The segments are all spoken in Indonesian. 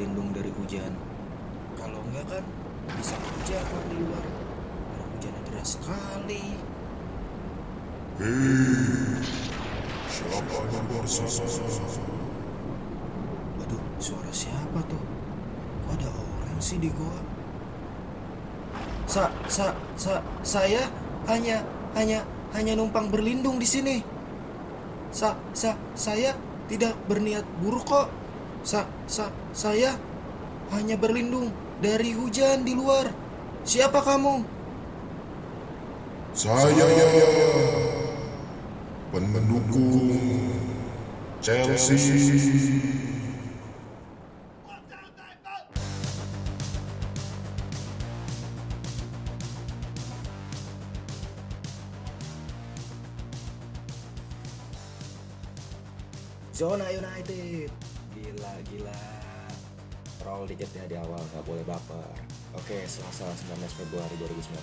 berlindung dari hujan. Kalau enggak kan bisa kehujanan di luar. Karena hujannya deras sekali. Siapa yang bersama? Waduh, suara siapa tuh? Kok ada orang sih di goa? Sa, sa, sa, saya hanya, hanya, hanya numpang berlindung di sini. Sa, sa, saya tidak berniat buruk kok. Sa, sa, saya hanya berlindung dari hujan di luar. Siapa kamu? Saya pendukung Chelsea. Zona United. Gila, gila. Roll dikit ya di awal, nggak boleh baper. Oke, Selasa 19 Februari 2019.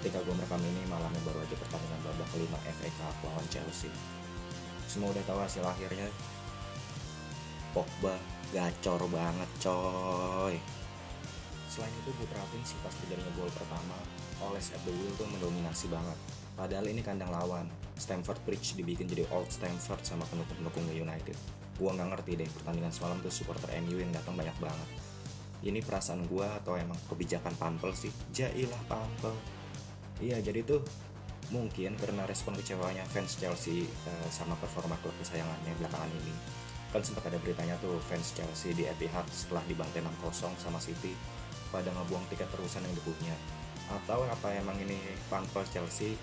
Ketika gue merekam ini, malamnya baru aja pertandingan babak kelima FA Cup lawan Chelsea. Semua udah tahu hasil akhirnya. Pogba gacor banget coy. Selain itu gue perhatiin sih pas terjadinya gol pertama, Oles at the wheel tuh mendominasi banget. Padahal ini kandang lawan, Stamford Bridge dibikin jadi Old Stamford sama pendukung-pendukung United. Gua nggak ngerti deh pertandingan semalam tuh supporter MU yang datang banyak banget. Ini perasaan gua atau emang kebijakan Pampel sih? Jailah Pampel. Iya jadi tuh mungkin karena respon kecewanya fans Chelsea eh, sama performa klub kesayangannya belakangan ini kan sempat ada beritanya tuh fans Chelsea di Etihad setelah dibantai 6-0 sama City pada ngebuang tiket terusan yang dipunya atau apa emang ini Pampel Chelsea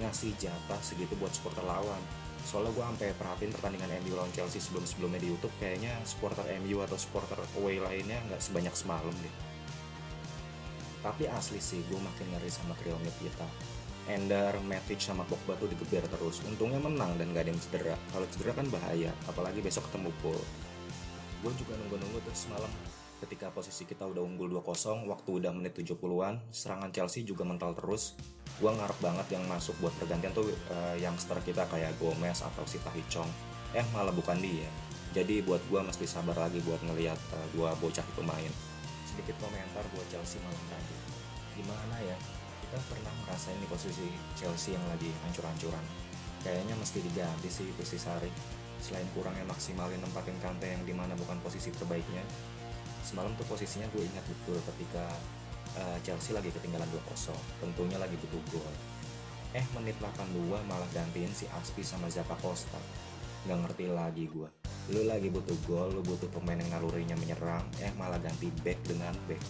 ngasih jatah segitu buat supporter lawan. Soalnya gue sampai perhatiin pertandingan MU lawan Chelsea sebelum-sebelumnya di YouTube kayaknya supporter MU atau supporter away lainnya nggak sebanyak semalam deh. Tapi asli sih gue makin ngeri sama trio kita Ender, Matic sama Pogba tuh digeber terus. Untungnya menang dan gak ada yang cedera. Kalau cedera kan bahaya apalagi besok ketemu Pool gue juga nunggu-nunggu tuh semalam ketika posisi kita udah unggul 2-0 waktu udah menit 70-an serangan Chelsea juga mental terus. Gue ngarep banget yang masuk buat pergantian tuh uh, youngster kita kayak Gomez atau si Chong. Eh malah bukan dia. Jadi buat gue mesti sabar lagi buat ngelihat uh, dua bocah itu main. Sedikit komentar buat Chelsea malam tadi. Gimana ya? Kita pernah ngerasain di posisi Chelsea yang lagi hancur-hancuran. Kayaknya mesti diganti sih itu si Sari selain kurangnya maksimalin nempatin Kante yang di mana bukan posisi terbaiknya semalam tuh posisinya gue ingat betul ketika uh, Chelsea lagi ketinggalan 2-0 tentunya lagi butuh gol. Eh menit 82 malah gantiin si Aspi sama Zappa Costa. Nggak ngerti lagi gue lu lagi butuh gol lu butuh pemain yang nalurinya menyerang. Eh malah ganti back dengan back.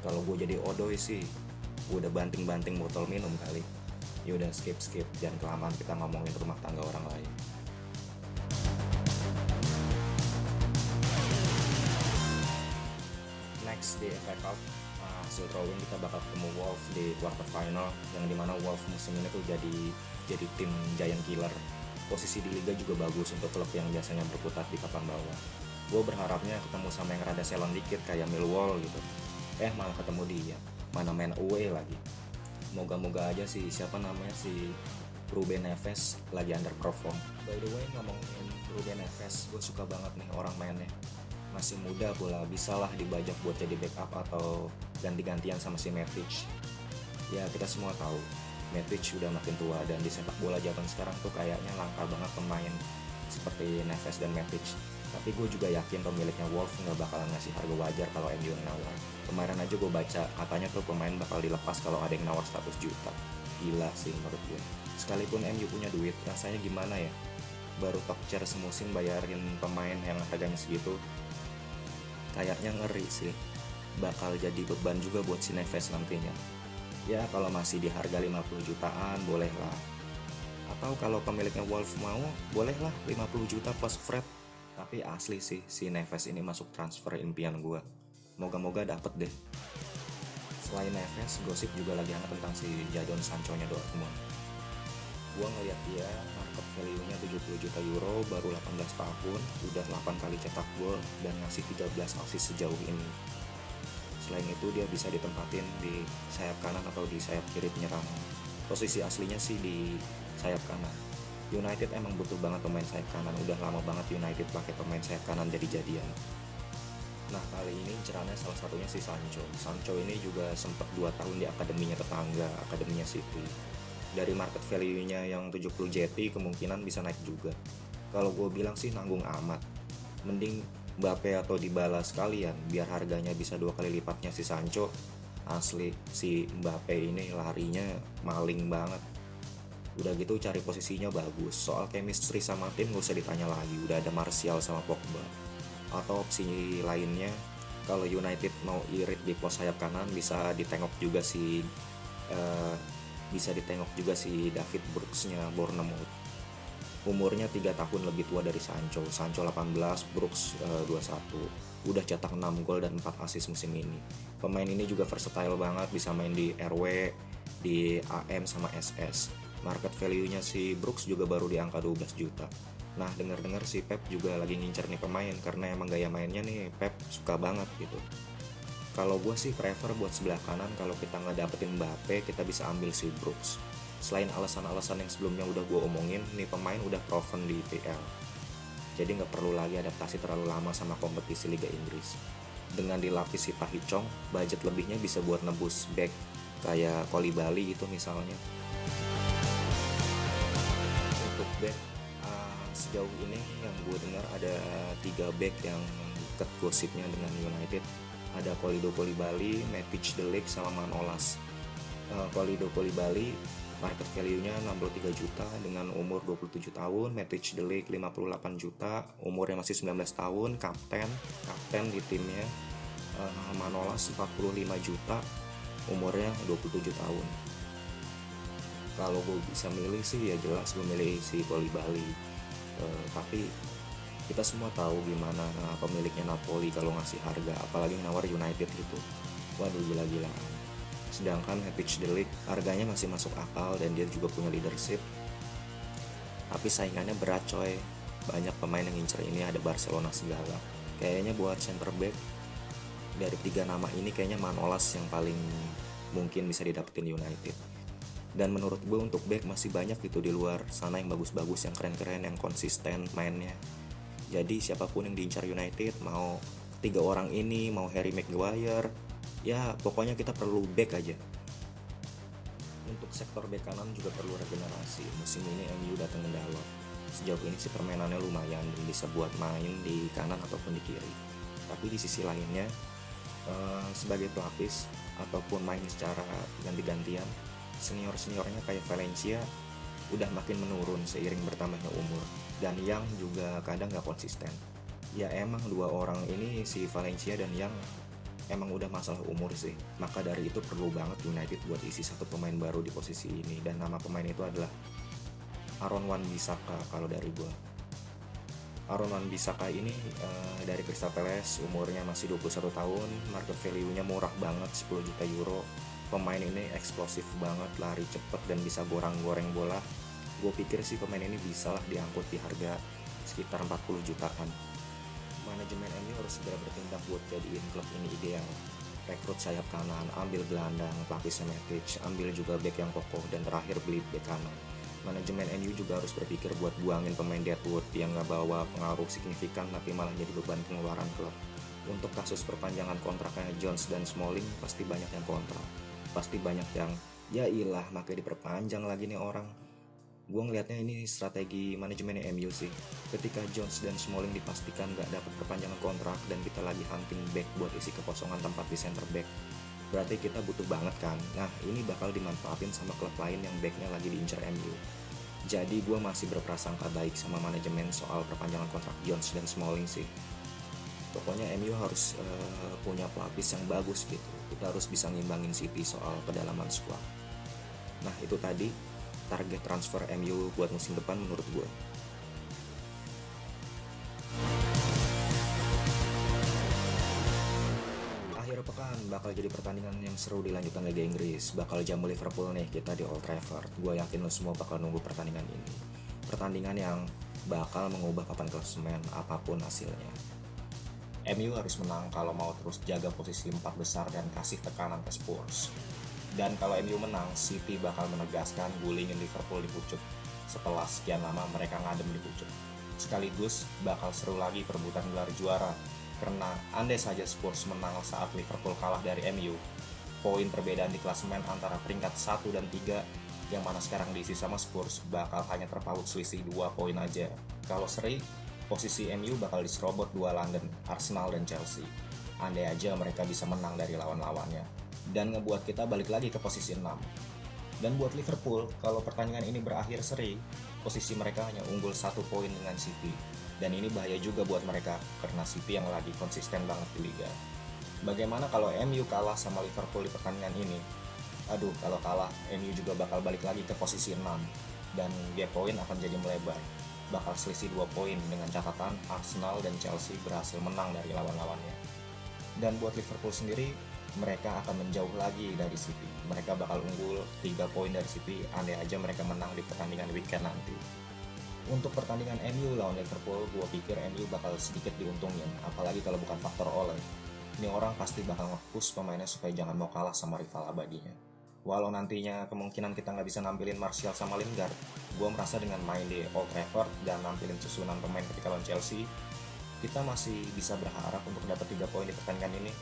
Kalau gue jadi Odoy sih gue udah banting-banting botol minum kali. Yaudah skip skip jangan kelamaan kita ngomongin rumah tangga orang lain next di FA Cup. Hasil drawing kita bakal ketemu Wolf di quarter final yang di mana Wolf musim ini tuh jadi jadi tim giant killer. Posisi di liga juga bagus untuk klub yang biasanya berputar di papan bawah. Gue berharapnya ketemu sama yang rada selon dikit kayak Millwall gitu. Eh malah ketemu dia. Mana main away lagi. Moga-moga aja sih siapa namanya si Ruben Neves lagi underperform by the way ngomongin Ruben Neves gue suka banget nih orang mainnya masih muda bola bisa lah dibajak buat jadi backup atau ganti-gantian sama si Matic. Ya kita semua tahu Matic udah makin tua dan di sepak bola zaman sekarang tuh kayaknya langka banget pemain seperti Neves dan Matic. Tapi gue juga yakin pemiliknya Wolf nggak bakalan ngasih harga wajar kalau MU yang nawar. Kemarin aja gue baca katanya tuh pemain bakal dilepas kalau ada yang nawar 100 juta. Gila sih menurut gue sekalipun MU punya duit rasanya gimana ya? Baru top semusim bayarin pemain yang harganya segitu kayaknya ngeri sih. Bakal jadi beban juga buat si Neves nantinya. Ya kalau masih di harga 50 jutaan boleh lah atau kalau pemiliknya Wolf mau bolehlah 50 juta plus Fred tapi asli sih si Neves ini masuk transfer impian gue moga-moga dapet deh. Selain Neves gosip juga lagi hangat tentang si Jadon Sancho nya Dortmund. Gue ngeliat dia market value nya 70 juta euro baru 18 tahun udah 8 kali cetak gol dan ngasih 13 assist sejauh ini selain itu dia bisa ditempatin di sayap kanan atau di sayap kiri penyerang posisi aslinya sih di sayap kanan United emang butuh banget pemain sayap kanan. Udah lama banget United pakai pemain sayap kanan jadi jadian. Nah kali ini incerannya salah satunya si Sancho. Sancho ini juga sempat 2 tahun di akademinya tetangga, akademinya City. Dari market value-nya yang 70 JT kemungkinan bisa naik juga. Kalau gue bilang sih nanggung amat. Mending Mbappe atau Dybala sekalian biar harganya bisa dua kali lipatnya si Sancho. Asli si Mbappe ini larinya maling banget. Udah gitu cari posisinya bagus. Soal chemistry sama tim gak usah ditanya lagi. Udah ada Martial sama Pogba atau opsi lainnya kalau United mau irit di pos sayap kanan bisa ditengok juga si uh, bisa ditengok juga si David Brooksnya Bournemouth. Umurnya 3 tahun lebih tua dari Sancho. Sancho 18 Brooks uh, 21 udah cetak 6 gol dan 4 assist musim ini. Pemain ini juga versatile banget bisa main di RW di AM sama SS market value nya si Brooks juga baru di angka 12 juta. Nah dengar-dengar si Pep juga lagi ngincer nih pemain karena emang gaya mainnya nih Pep suka banget gitu. Kalau gue sih prefer buat sebelah kanan kalau kita nggak dapetin Mbappe kita bisa ambil si Brooks. Selain alasan-alasan yang sebelumnya udah gue omongin, nih pemain udah proven di IPL. Jadi nggak perlu lagi adaptasi terlalu lama sama kompetisi Liga Inggris. Dengan dilapisi Tahicong, budget lebihnya bisa buat nebus back kayak Koli Bali itu misalnya. Untuk back sejauh ini yang gue dengar ada tiga back yang dekat gosipnya dengan United ada Kolido Kolibali, Matic Delik sama Manolas. Uh, Kolido Kolibali market value-nya 63 juta dengan umur 27 tahun Matic Delik 58 juta umurnya masih 19 tahun kapten kapten di timnya uh, Manolas 45 juta umurnya 27 tahun. Kalau gue bisa milih sih ya jelas gue milih si Kolibali. Uh, tapi kita semua tahu gimana pemiliknya Napoli kalau ngasih harga apalagi nawar United gitu. Waduh gila-gila. Sedangkan Epic Delik harganya masih masuk akal dan dia juga punya leadership. Tapi saingannya berat coy. Banyak pemain yang ngincer ini ada Barcelona segala. Kayaknya buat center back dari tiga nama ini kayaknya Manolas yang paling mungkin bisa didapetin United. Dan menurut gue untuk back masih banyak gitu di luar. Sana yang bagus-bagus yang keren-keren yang konsisten mainnya jadi siapa pun yang diincar United mau tiga orang ini mau Harry Maguire ya pokoknya kita perlu back aja. Untuk sektor back kanan juga perlu regenerasi. Musim ini MU datang kendala sejauh ini sih permainannya lumayan dan bisa buat main di kanan ataupun di kiri. Tapi di sisi lainnya uh, sebagai pelapis ataupun main secara ganti-gantian senior-seniornya kayak Valencia udah makin menurun seiring bertambahnya umur. Dan yang juga kadang gak konsisten. Ya emang dua orang ini si Valencia dan yang emang udah masalah umur sih. Maka dari itu perlu banget United buat isi satu pemain baru di posisi ini. Dan nama pemain itu adalah Aaron Wan Bisaka kalau dari gua. Aaron Wan Bisaka ini uh, dari Crystal Palace umurnya masih 21 tahun. Market value-nya murah banget 10 juta euro. Pemain ini eksplosif banget lari cepet dan bisa gorang-goreng bola gue pikir sih pemain ini bisa lah diangkut di harga sekitar 40 jutaan manajemen MU harus segera bertindak buat jadiin klub ini ideal rekrut sayap kanan, ambil gelandang, pelapis Matic, ambil juga back yang kokoh, dan terakhir beli back kanan. Manajemen MU juga harus berpikir buat buangin pemain Deadwood yang nggak bawa pengaruh signifikan tapi malah jadi beban pengeluaran klub. Untuk kasus perpanjangan kontraknya Jones dan Smalling pasti banyak yang kontra pasti banyak yang ya ilah makanya diperpanjang lagi nih orang gue ngelihatnya ini strategi manajemen MU sih. Ketika Jones dan Smalling dipastikan gak dapat perpanjangan kontrak dan kita lagi hunting back buat isi kekosongan tempat di center back berarti kita butuh banget kan? Nah ini bakal dimanfaatin sama klub lain yang backnya lagi diincar MU jadi gue masih berprasangka baik sama manajemen soal perpanjangan kontrak Jones dan Smalling sih. Pokoknya MU harus uh, punya pelapis yang bagus gitu. Kita harus bisa ngimbangin City soal kedalaman squad. Nah itu tadi target transfer MU buat musim depan menurut gue akhir pekan bakal jadi pertandingan yang seru di lanjutan Liga Inggris. Bakal jamu Liverpool nih kita di Old Trafford. Gue yakin lo semua bakal nunggu pertandingan ini. Pertandingan yang bakal mengubah papan klasemen apa pun hasilnya. MU harus menang kalau mau terus jaga posisi empat besar dan kasih tekanan ke Spurs. Dan kalau MU menang, City bakal menegaskan gulingin Liverpool di pucuk. setelah sekian lama mereka ngadem di pucuk. Sekaligus bakal seru lagi perebutan gelar juara karena andai saja Spurs menang saat Liverpool kalah dari MU, poin perbedaan di klasemen antara peringkat 1 dan 3 yang mana sekarang diisi sama Spurs bakal hanya terpaut selisih 2 poin aja. Kalau seri, posisi MU bakal diserobot dua London, Arsenal dan Chelsea. Andai aja mereka bisa menang dari lawan-lawannya. Dan ngebuat kita balik lagi ke posisi 6. Dan buat Liverpool, kalau pertandingan ini berakhir seri, posisi mereka hanya unggul satu poin dengan City. Dan ini bahaya juga buat mereka, karena City yang lagi konsisten banget di Liga. Bagaimana kalau MU kalah sama Liverpool di pertandingan ini? Aduh, kalau kalah, MU juga bakal balik lagi ke posisi 6. Dan gap poin akan jadi melebar bakal selisih 2 poin dengan catatan Arsenal dan Chelsea berhasil menang dari lawan-lawannya. Dan buat Liverpool sendiri, mereka akan menjauh lagi dari City. Mereka bakal unggul 3 poin dari City, andai aja mereka menang di pertandingan weekend nanti. Untuk pertandingan MU lawan Liverpool, gue pikir MU bakal sedikit diuntungin, apalagi kalau bukan faktor oleh. Ini orang pasti bakal nge-push pemainnya supaya jangan mau kalah sama rival abadinya. Walau nantinya kemungkinan kita nggak bisa nampilin Martial sama Lingard, gue merasa dengan main di Old Trafford dan nampilin susunan pemain ketika lawan Chelsea, kita masih bisa berharap untuk dapat 3 poin di pertandingan ini.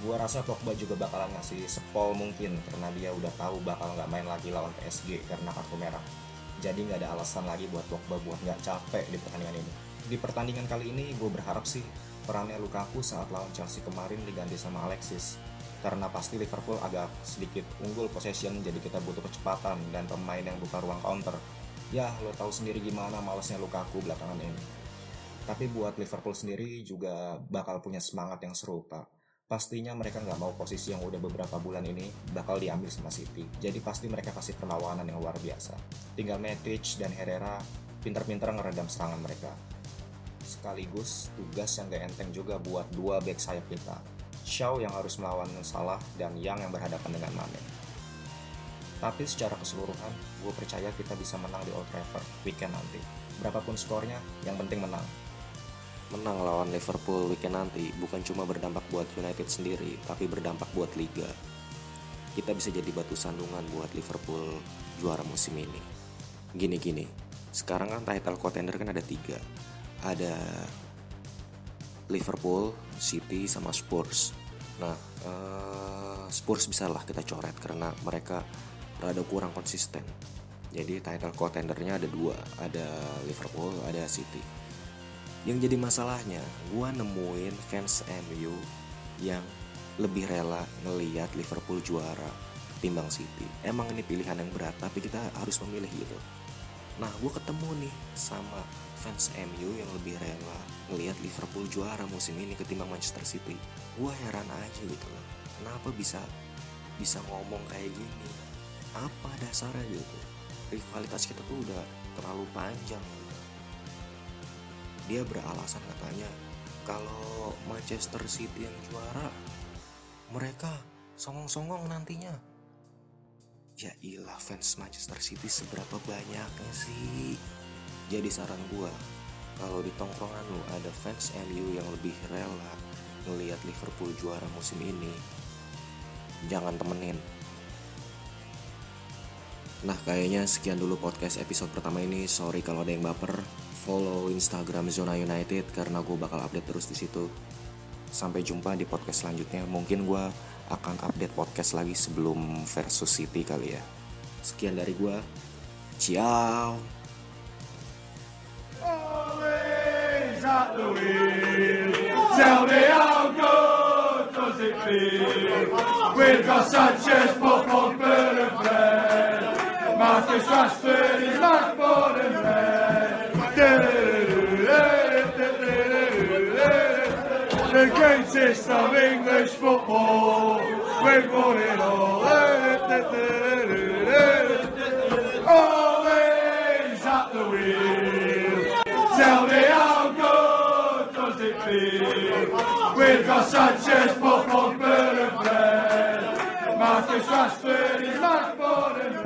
Gue rasa Pogba juga bakalan ngasih sepol mungkin karena dia udah tahu bakal nggak main lagi lawan PSG karena kartu merah. Jadi nggak ada alasan lagi buat Pogba buat nggak capek di pertandingan ini. Di pertandingan kali ini gue berharap sih perannya Lukaku saat lawan Chelsea kemarin diganti sama Alexis karena pasti Liverpool agak sedikit unggul possession jadi kita butuh kecepatan dan pemain yang buka ruang counter ya lo tahu sendiri gimana malesnya Lukaku belakangan ini tapi buat Liverpool sendiri juga bakal punya semangat yang serupa pastinya mereka nggak mau posisi yang udah beberapa bulan ini bakal diambil sama City jadi pasti mereka kasih perlawanan yang luar biasa tinggal Matic dan Herrera pinter-pinter ngeredam serangan mereka sekaligus tugas yang gak enteng juga buat dua back sayap kita Shaw yang harus melawan Salah dan Yang yang berhadapan dengan Mane. Tapi secara keseluruhan, gue percaya kita bisa menang di Old Trafford weekend nanti. Berapapun skornya, yang penting menang. Menang lawan Liverpool weekend nanti bukan cuma berdampak buat United sendiri, tapi berdampak buat Liga. Kita bisa jadi batu sandungan buat Liverpool juara musim ini. Gini-gini, sekarang kan title contender kan ada tiga. Ada Liverpool, City, sama Spurs. Nah, uh, Spurs bisa lah kita coret karena mereka rada kurang konsisten. Jadi title contendernya ada dua, ada Liverpool, ada City. Yang jadi masalahnya, gue nemuin fans MU yang lebih rela ngeliat Liverpool juara timbang City. Emang ini pilihan yang berat, tapi kita harus memilih gitu. Nah, gue ketemu nih sama fans MU yang lebih rela ngelihat Liverpool juara musim ini ketimbang Manchester City. Gue heran aja gitu loh. Kenapa bisa bisa ngomong kayak gini? Apa dasarnya gitu? Rivalitas kita tuh udah terlalu panjang. Dia beralasan katanya kalau Manchester City yang juara mereka songong-songong nantinya. Ya ilah fans Manchester City seberapa banyaknya sih? Jadi saran gue kalau di tongkrongan lu ada fans MU yang lebih rela ngelihat Liverpool juara musim ini jangan temenin nah kayaknya sekian dulu podcast episode pertama ini sorry kalau ada yang baper follow Instagram Zona United karena gue bakal update terus di situ sampai jumpa di podcast selanjutnya mungkin gue akan update podcast lagi sebelum versus City kali ya. Sekian dari gue. Ciao. Bernard, Marcus Rashford is much more than red. The greatest of English football. We've won it all. Always at the wheel. Tell me how good does it feel? We've got Sanchez, Buffon, Bernard, Marcus Rashford is more than red.